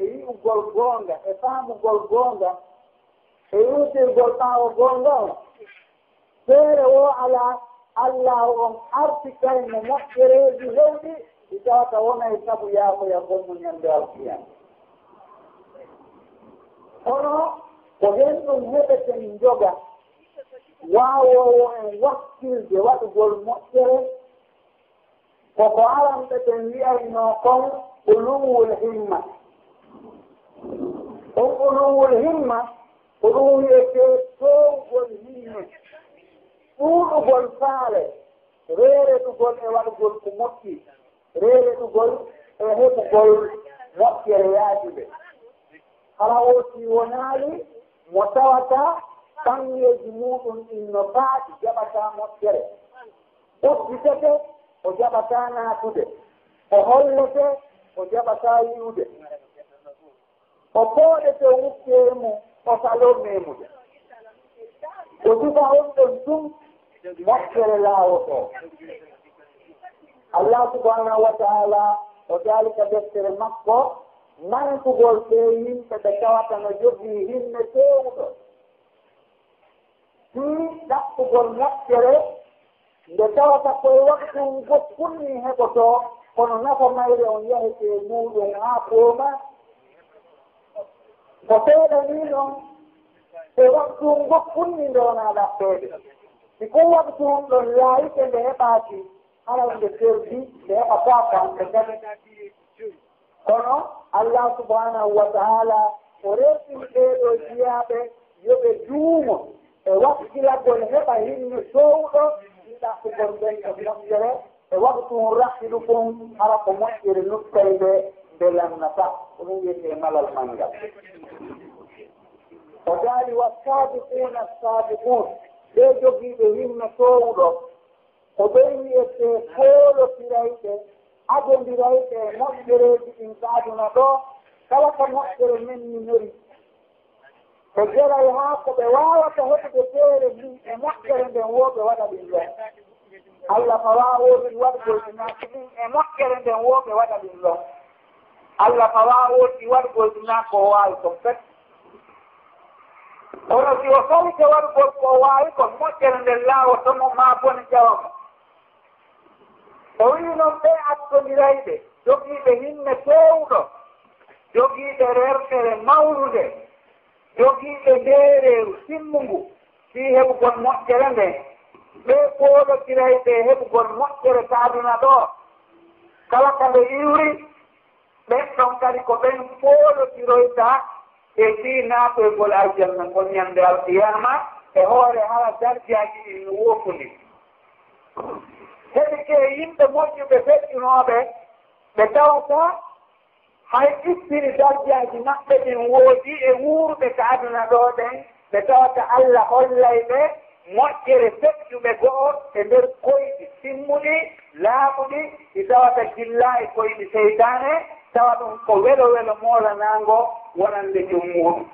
e yi'ugol goonga e faamugol goonga e yuutirgol ɓaawo goonga o feere wo alaa allah on arti kay kayno moƴƴereeji hewɗi ɗi tawata wonay sabu yaakoya gonmo ñannde alkiyama. Kono ko heen ɗum heɓeten joga waawowo en wakkilde waɗugol moƴƴere koko aranɓe ɓen wiyayno kon uluwul himma. on oɗon himma ko ɗum wiyete towgol himma ɗuuɗugol faale reereɗugol e waɗugol ko moƴƴi reereɗugol e heɓugol moƴƴere yaajuɓe kala woti wonaali mo tawata kanŋeeji muɗum inno faaɗi jaɓata moƴƴere. Udditete o jaɓata naatude o hollete o jaɓata yiwde o pooɗete wuttee o saloo o ko on ɗon ɗum moƴƴere laawoto allah subhanahu wa taala o daalika deftere makko mankugol ɓe yimɓe ɓe tawata no jogii hinne teewuɗo si ɗaɓɓugol moƴƴere nde tawata koye waktu go funni heɓoto kono nafa mayre on yahete muɗum haa pooma ko feeɗa ni ɗon e waktu goppunni ndonaɗa feeɗe si ko waktu um ɗon laayike nde heɓaaki hara nde perdi nde heɓa bakanɓe kadi kono allah subhanahu wa taala o resɗin ɓeeɗo jiyaaɓe yoɓe duumo e wakkilagol heɓa hinno sowɗo ɗiɗa ko e moƴƴere e waktu um rahilu fum hara ko moƴƴere luttayde belanna fak ɗum wiyete malal manngal o daali wa sabiquna sabiqun ɓe jogiiɓe himmotowuɗo ko ɓe wiyete koolotirayɓe adondirayɓe moƴƴereeji ɗin saaduna ɗo kala ko moƴƴere men ni ko jeray haa ko ɓe waawata heɓude feere ndin e moƴƴere nden wooɓe waɗa ɗin ɗon. Allah fawa woodi waɗgoyɗinaki e ɗin e moƴƴere nden wooɓe waɗa ɗin ɗon. allah fawa woodi wargol ko waawi kon fet. Kono si o fawte wargol ko waawi kon moƴƴere nden laawo tomo maa bone jawamo o wii noon ɓe attodirayɓe jogiiɓe hinne peewɗo jogiiɓe rertere mawrude jogiiɓe ndeereeru simmungu fii heɓugol moƴƴere nden ɓe pooɗotirayɓe heɓugol moƴƴere taaduna ɗo. Kala ka nde iwri ɓen ɗon kadi ko ɓen foolotiroyta e fiinaakoygol aljanna ngol ñannde alqiyama e hoore hala darjaaji ɗin no woofuni. Heɓi ke yimɓe moƴƴuɓe feƴƴunooɓe ɓe tawata hay ittiri darjaaji maɓɓe ɗin woodi e wuurɓe ko aduna ɗo ɗen ɓe tawata allah hollay ɓe moƴƴere feƴƴuɓe go'o e nder koyɗi simmuɗi laaɓuɗi ɗi tawata gillaa e koyɗi seytane tawa ɗum ko welo welo moolanaango wonande jom muɗum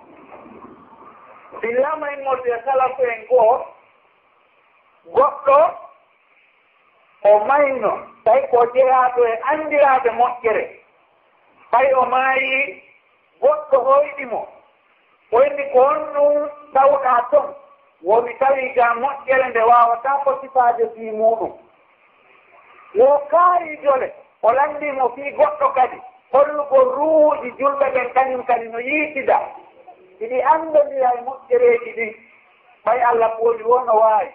sillama en modde kala ko en goo goɗɗo o mayno tawi ko jeyaaɗo e anndiraaɓe moƴƴere. Ɓay o maayi goɗɗo hoyɗi mo. Onni ko honɗum tawɗaa ton. Woni tawi ga moƴƴere nde waawataa ko sifaade fii muɗum wo kaari jole o lanndimo fii goɗɗo kadi. hollugo ruuɗi julɓe ɓen kañum kadi no yiitida. Iɗi anndondira e moƴƴereeji ɗin ɓay allah pooji wo no waawi.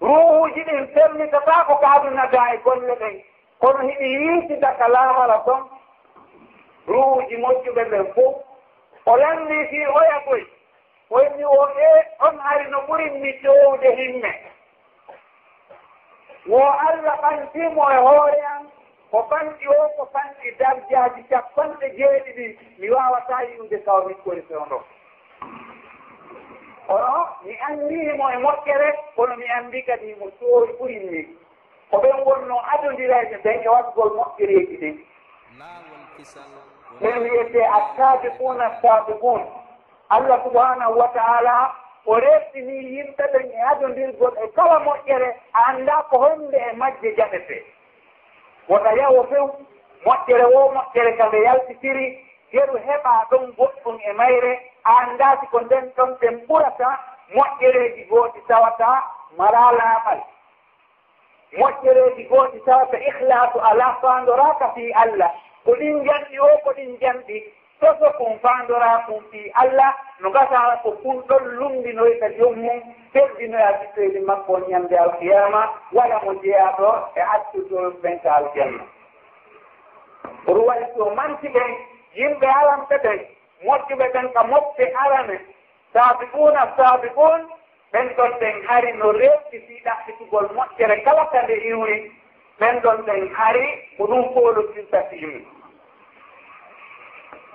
Ruhuuji ɗin ferlitataa ko kaadunata e golle ɓen kono hiɗi yiitida ka laawara ton. Ruhuuji moƴƴuɓe ɓen fof o lanndi fii oya koy. Oyni o e on ari no ɓurinmi towde himme. Wo allah ɓantimo e hoore an ko fanɗi o ko fanɗi dardiaji capanɗe jeeɗiɗi mi wawata yi'ude taw min fewndo. Kono mi anndimo e moƴƴere kono mi anndi kadi mo soori ɓurinmi. Ko ɓen wonno adondirayɓe ɓen e waɗgol moƴƴereeji ɗin ɓen wiyete attabiqun attabiqun allah subhanahu wa taala o reɓɗini yimɓe ɓen e adondirgol e kala moƴƴere a annda ko honde e majje jaɓete wota yawo few moƴƴere wo moƴƴere ka nde yaltitiri yeru heɓa ɗon goɗɗum e mayre anndaaki ko nden ɗon ɓen ɓurata moƴƴereeji gooɗi tawata mala laaɓal. Moƴƴereeji gooɗi tawata ihlasu alaa faandoraaka fii allah. Ko ɗin janɗi o ko ɗin janɗi soso kum fandora kum fi allah no gasa ko kun ɗon lumdinoy ka jom mum teddinoya jittoyde makko ñande alkiyama wala mo jeyaɗo e attudol ɓenka aljanna. Oɗum waɗi to manti ɓen yimɓe aranɓe ɓen moƴƴuɓe ɓen ka mofte arane saabi'una saabi'un ɓen ɗon ɓen hari no rewti fi ɗaɓɓitugol moƴƴere kala ka nde iwri ɓen ɗon ɓen hari ko ɗum foolotirta fimi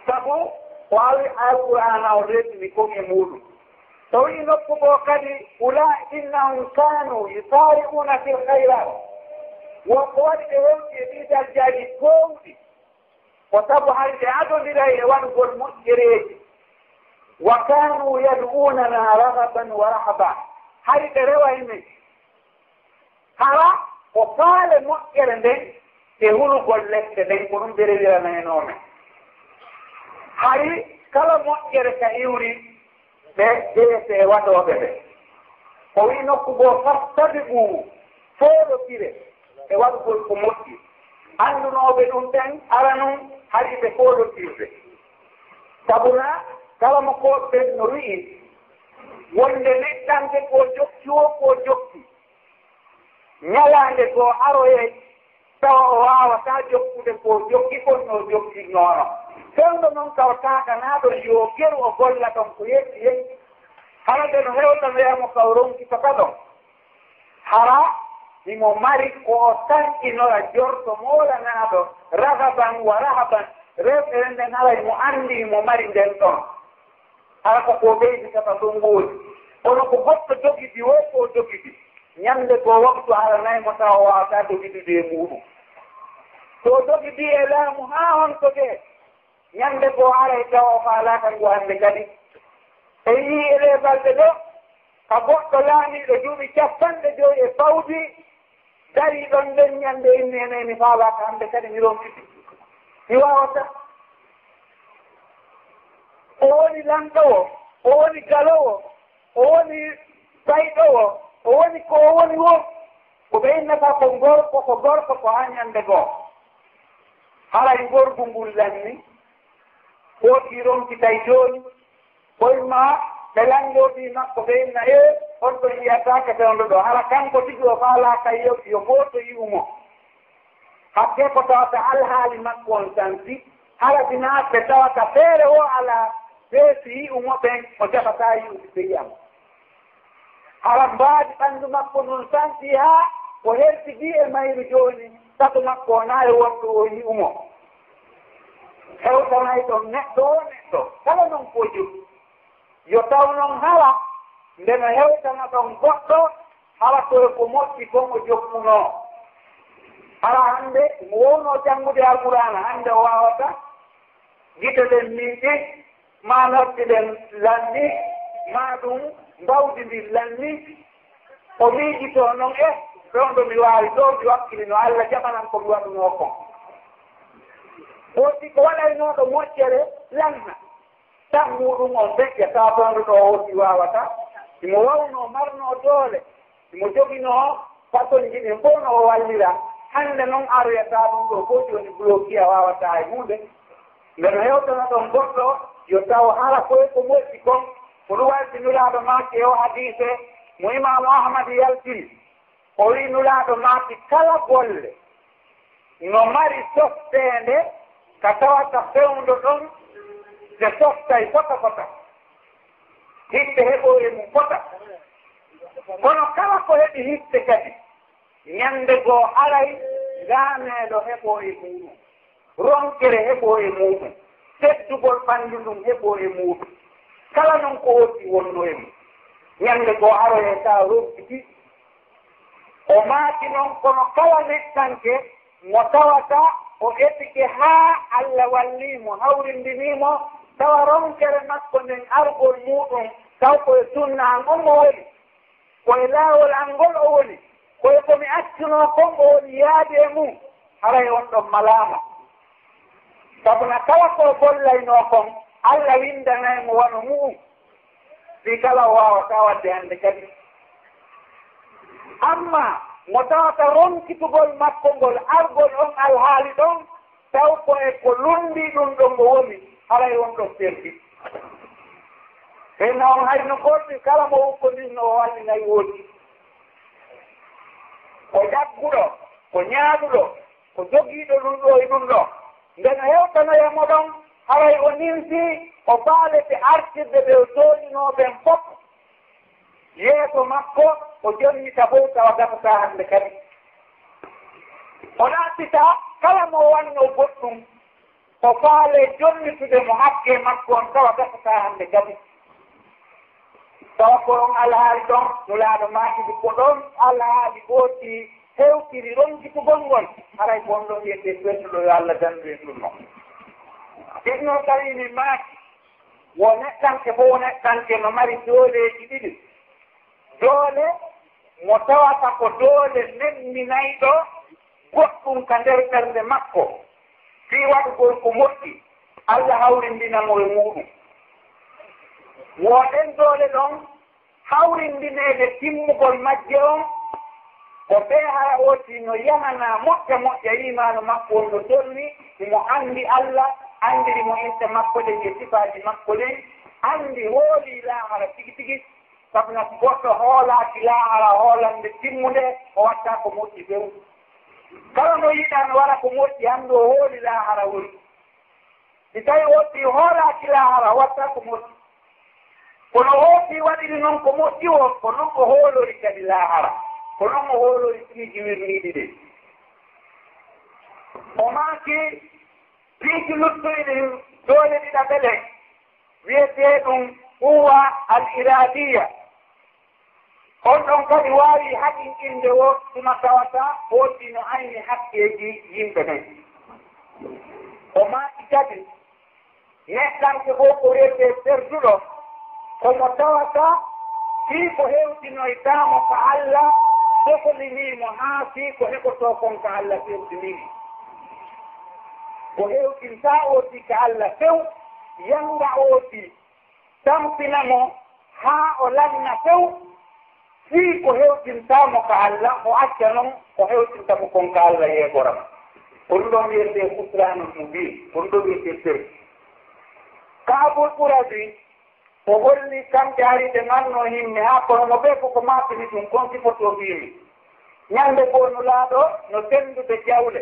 sabu waawi alqur'an o reetini kon e muɗum. Tawi nokku ngo kadi ula innahum kanu yusari'una fi lhayrat wonko waɗi ɓe wonɗi e ɗiɗal jaaji gowɗi ko sabu hay ɓe adodira e waɗugol moƴƴereeji wa kanu yad'unana ragaban wa rahaba. Hay ɓe rewa e hara ko faale moƴƴere nden e hulugol lefte nden ko ɗum ɓe rewirana hay kala moƴƴere ka iwri ɓe jeese e waɗooɓe ɓe. Ko wii nokku goo fastabi ɓuu foolotire e waɗugol ko moƴƴi. Anndunooɓe ɗum ɓen ara nun hari ɓe foolotirde sabuna kala mo koɓɓen no wi'i wonde neɗɗange ko jokki o ko jokki. Ñalaande goo aroye tawa o wawata jokkude ko jokki konno jokkinoono fewɗo noon kawtaaka naa ɗo yo geru o golla ɗon ko yetti yetti hara ɗen hewɗo wiyamo kaw ronkitoka ɗon hara imo mari ko o tanƴinora jorto moolanaaɗo rahaban wa rahaban. Rewɓere nden haray mo anndi mo mari nden ɗon. Hara koko ɓeyditata ɗum woodi kono ko goɗɗo jogidi wo ko jogidi? ñande ko waktu haranayi mo e e tawa wawata dogiɗude e muɗum to dogidi e laamu haa honto de ñande ko aray tawa o faalaka ngu hannde kadi e yii ele balɗe ɗo ka goɗɗo laamiɗo juuɓi capanɗe joyi e fawdi. Dari ɗon nden ñande inni e ene mi faalaka hannde kadi mi romɗiɗi mi wawata. O woni lanɗowo o woni galowo o woni bayɗowo o o woni ko o woni wo ko ɓe innata ko gorko ko gorko ko hañande goo haray gorgu ngul lanni woodi ronkitay jooni koyema ɓe langoodi makko ɓe inna e honto yiyataka fewndo ɗo hara kanko tigi o faalaka yo yo gooto yi'umo hakke ko tawata alhaali makko on tanti hara sinaaɓe tawata feere o alaa feesi yi'umo ɓen o jafata yi'ude ɓe yiyama haram mbaadi ɓanndu makko noon santi haa o hertidi e mayru jooni sabu makko wonaa e wonɗo o yi'umo hewtanay ɗon neɗɗo o neɗɗo kala noon ko foju yo taw noon hala ndeno hewtana ɗon goɗɗo hala koye ko moƴƴi kon o jokkunoo hala hannde mo wowno janngude alqurana hannde o waawata gite ɗen miiɗi ma noddi ɗen lanni ma ɗum mbawdi ndi lanni o miiji noon e ɗon ɗo mi waawi ɗo mi wakkili no allah jaɓanan ko mi waɗunoo kon woodi ko waɗaynoo ɗo moƴƴere lanna. Tan muɗum on beƴƴa saa bonɗuɗo o woodi waawata. Imo wawnoo marnoo doole imo joginoo façon ji ɗi fof no o wallira. Hannde noon aroyataa ɗum ɗo fof joni bloki a waawataa e hunde nden hewtana ɗon goɗɗo yo taw hara koye ko moƴƴi kon. ko ɗum warti nulaaɗo maaki e o hadise mo imamu ahmad yaltiri o wi nulaaɗo maaki kala golle. No mari softeende ka tawata fewndo ɗon nde softay fota fota. Hitte heɓoo e mum fota. Kono kala ko heɓi hitte kadi ñannde goo aray ngaameeɗo heɓo e muɗum ronkere heɓo e muɗum teddugol ɓanndu ndum heɓo e muɗum kala noon ko wotti wonno e mum ñande goo aroye sa robbiti. O maaki noon kono kala mettanke mo tawata o ɓettike haa allah wallimo hawrindinimo tawa ronkere makko nden argol muɗum taw koye sunna an on o woni koye laawol an ngol o woni koye komi accuno kon o woni yaade e mum haray on ɗon malaama. Sabuna kala ko bollayno kon allah windanaymo wano mu'um fi kala wawata wadde hande kadi. Amma mo tawata ronkitugol makko ngol argol on alhaali ɗon taw ko e ko lundi ɗum ɗo ngo woni haray on ɗon perdi. Henna on hayno gorɗi kala mo wokkondinno o wallinayi woodi ko jagguɗo ko ñaaɗuɗo ko jogiiɗo ɗum ɗo e ɗum ɗo. Nden hewtanoyemo ɗon haray o nimti o baalete artirde ɓe o jooɗinooɓen fof yeeso makko o jonnita fof tawa gamata hannde kadi. O ɗaatita kala mo wanno goɗɗum o faale jonnitude mo hakke makko on tawa gasata hannde kadi. Tawa ko on alhaali ɗon no laaɗo maatidi ko ɗon alhaali gooti hewtiri ronjitugol ngol haray ko on ɗon wiyete pertuɗo yo allah dandu e en ɗum noon ɗin noon tawi mi maaki wo neɗɗanke fof neɗɗanke no mari dooleeji ɗiɗi. Doole mo tawata ko doole nemminayɗo goɗɗum ka nder ɓernde makko. Fii waɗugol ko moƴƴi. Allah hawrindinamo e muɗum woɗen doole ɗon hawrindineede timmugol majje on ko ɓee hara oti no yahana moƴƴa moƴƴa yimano makko on no dolni mo anndi allah anndiri mo inte makko ɗen e sifaaji makko ɗen anndi hooli laahara tigi tigi sabuna goɗɗo hoolaaki laahara hoolande timmunde o watta ko moƴƴi few kala no yiɗan wara ko moƴƴi hannde o hooli laahara woni. Si tawi woɗɗi hoolaaki laahara watta ko moƴƴi. Kono hooti waɗiri noon ko moƴƴi o ko noon o hoolori kadi laahara. Ko noon o hoolori tigi jiwirniiɗi ɗen o maaki piiji luttoyde doole ɗiɗa ɓele wiyetee ɗum quwa al iradiya on ɗon kadi waawi haɗin haqinɗinde wo tuma tawata hooti no ayni hakkeeji yimɓe ɓen o maaki kadi neɗɗanke fof ko wiyetee perduɗo komo tawata fii ko heewtinoytaamo ko allah sohliniimo haa fii ko heɓotoo kon ko allah pertinimi o hewtinta oti ka allah few yanga tampina mo haa o lanna few fii ko hewtintamo ka allah o acca noon ko hewtintamo kon ka allah yeegoram. Kon ɗon wiyete kusranu mubin kon ɗo wiyete sirk kaabol ɓuradi o holli kamɓe ari ɓe manno himɓe haa kono mo ɓee koko maatini ɗum kon sifoto wiimi ñannde goo no laaɗo no senndude jawle.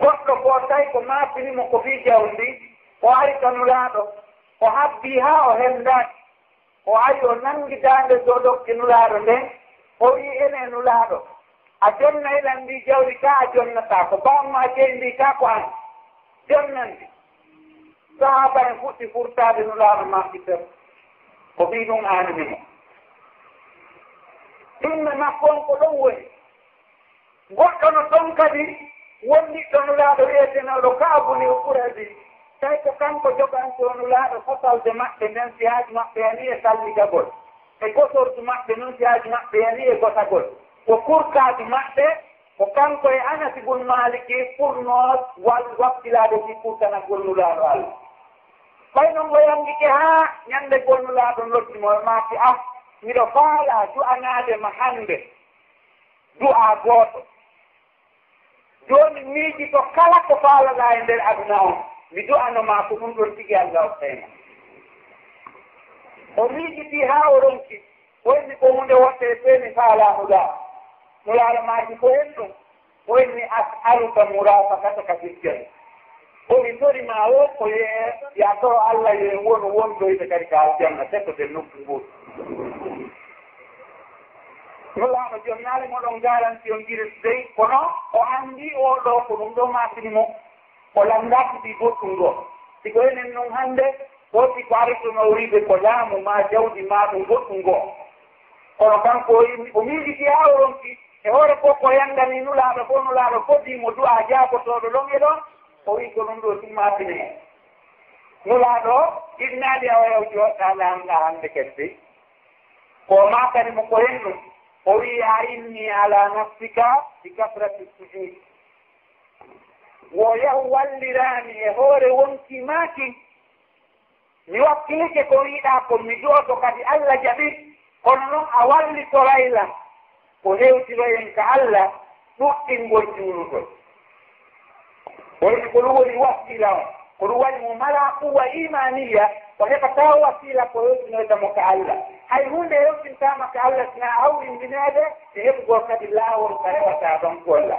goɗɗo ko tawi ko maapinimo ko fii jawndi o ari kanulaaɗo o habbii haa o henndaaki o ari o nanngi daande dow nulaaɗo nden o wii ene nulaaɗo a jonnayiɗan mbi jawdi kaa a jonnataa ko bamma jeyi mbi kaa ko an. Jonnandi sahaba en fuɗɗi furtaade nulaaɗo maɓɓi ter ko mbii ɗum aanimimo ɗumne makko on ko ɗon woni. Goɗɗo no ɗon kadi wondi ɗo nulaaɗo wiyetenooɗo kaabuni o ɓuradi tawi ko kanko joganto nulaaɗo fotalde maɓɓe nden siyaaji maɓɓe yani e salligagol e gosordu maɓɓe noon siyaaji maɓɓe yani e gosagol ko kurkaaji maɓɓe ko kanko e anasi bun maliki ɓurnoo wal wakkilaade si kurtanagol nulaaɗo allah. Ɓay noon o yanngike haa ñannde gonnulaaɗo loddimo maaki ah miɗo faala du'anaade ma hannde. Du'a gooto jooni miiji to kala ko faalaɗa e ndeer aduna on mi du'ano du'anoma ko ɗum ɗon tigi allah ottayma o miijiti haa o ronki woyni ko hunde wotte feeni faalamuɗa muralamaji ko hen ɗum woyni asaluka murafakataka fikkere omi torima o ko ye yatoro allah ye won wondoyde kadi ka aljanna sekko te nokku ngol nolaɗo joom naale moɗon garanti on giri dey kono o anndi oɗo ko ɗum ɗo masinimo o landakidi goɗɗum ɗo. Siko enen noon hannde woti ko ariɗo mawriɓe ko laamu ma jawdi ma ɗum goɗɗum ngoo. Kono kanko o miijiti haa oronki e hoore fof ko yanndani nulaaɗo fof nulaaɗo foddimo du'a jaabotoɗo ɗon e ɗon o wi ko ɗum ɗo ɗum maasine heen nulaaɗo ɗinnaali a wayaw joɗɗa laamɗa hannde kedde ko ma mo ko hen ɗum o wi a inni ala nafsika bi kasrati sujud. Wo yahu wallirami e hoore wonki maaki. Mi wakkilike ko wiiɗa ko mi jooto kadi allah jaɓi. Kono noon a wallitorayla ko hewtiroyen ka allah ɗuɗɗingol juulugol. Woyni ko ɗum woni wasila on ko ɗum waɗi mo mala quwa imaniya waheka ta wasila ko yote ka Allah hay hunde yote ka Allah sina au e heɓugol kadi laawol ka heɓata ɗon golla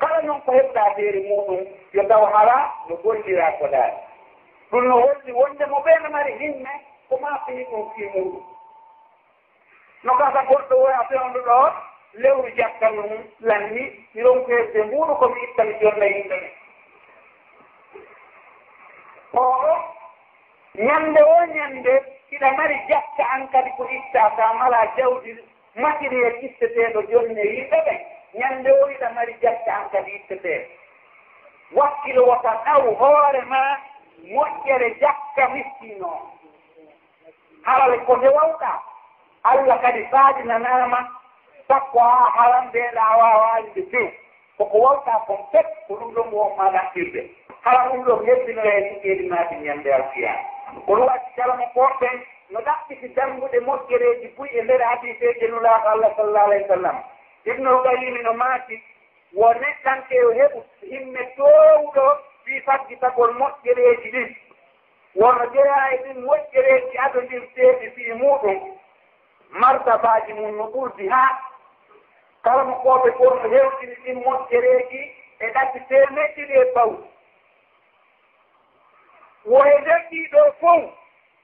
kala noon ko heɓɗa deri muɗum yo taw hara no gollira ko daari ɗum no holli wonde mo ɓeeno mari hinne ko ma fii ɗum fii muɗum no gasa goɗɗo woya fewndu ɗo lewru jakkal mum lanni miɗon ko hebde mbuɗo komi ittan jonna yimɓe men ñande o ñande iɗa mari jakka an kadi ko itta kam ala jawdi matériel itteteɗo jonne yimɓe ɓen ñande o iɗa mari jakka an kadi itteteɗo. Wakkilo wota ɗaw hoore ma moƴƴere jakka miskino. O ko nde wawɗa allah kadi faadinanama sakko ha halan mbeɗa wawalide few koko wawta kon pet ko ɗum ɗon wonma nakkirde. Hala ɗum ɗon hebbino e sukeedi ñande alfiyani kono waɗi kala mo koɓɓe no ɗaɓɓiti dambuɗe moƴƴereji buy e nder hadiseje nulaaɗo allah sallallahu alayhi wa sallam. Ibnul qayimi no maati wo neɗɗanke yo heɓu himme towɗo fii faddi tagol moƴƴereeji ɗin. Wono jeyaa e ɗin moƴƴereji adondirteeɗi fii muɗum. Martabaji mum no ɓurdi haa. Kala mo koɓe ɓurno hewɗini ɗin moƴƴereji e ɗatti temeɗɗiɗi e bawɗi wohe nder ɗiɗo fof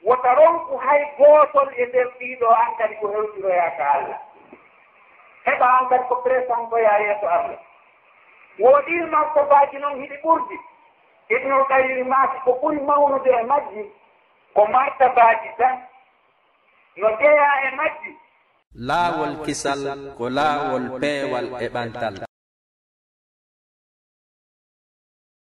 wota ronku hay gootol e nder ɗiɗo an kadi ko hewtiroyaka allah. Heɓa an kadi ko présentoya yeeso allah. Woɗir martobaji noon hiɗi ɓurdi. Ibnul kayiri maaki ko ɓuri mawnude e majji ko martabaji tan. No ƴeya e majji. Laawol kisal ko laawol peewal e ɓantal.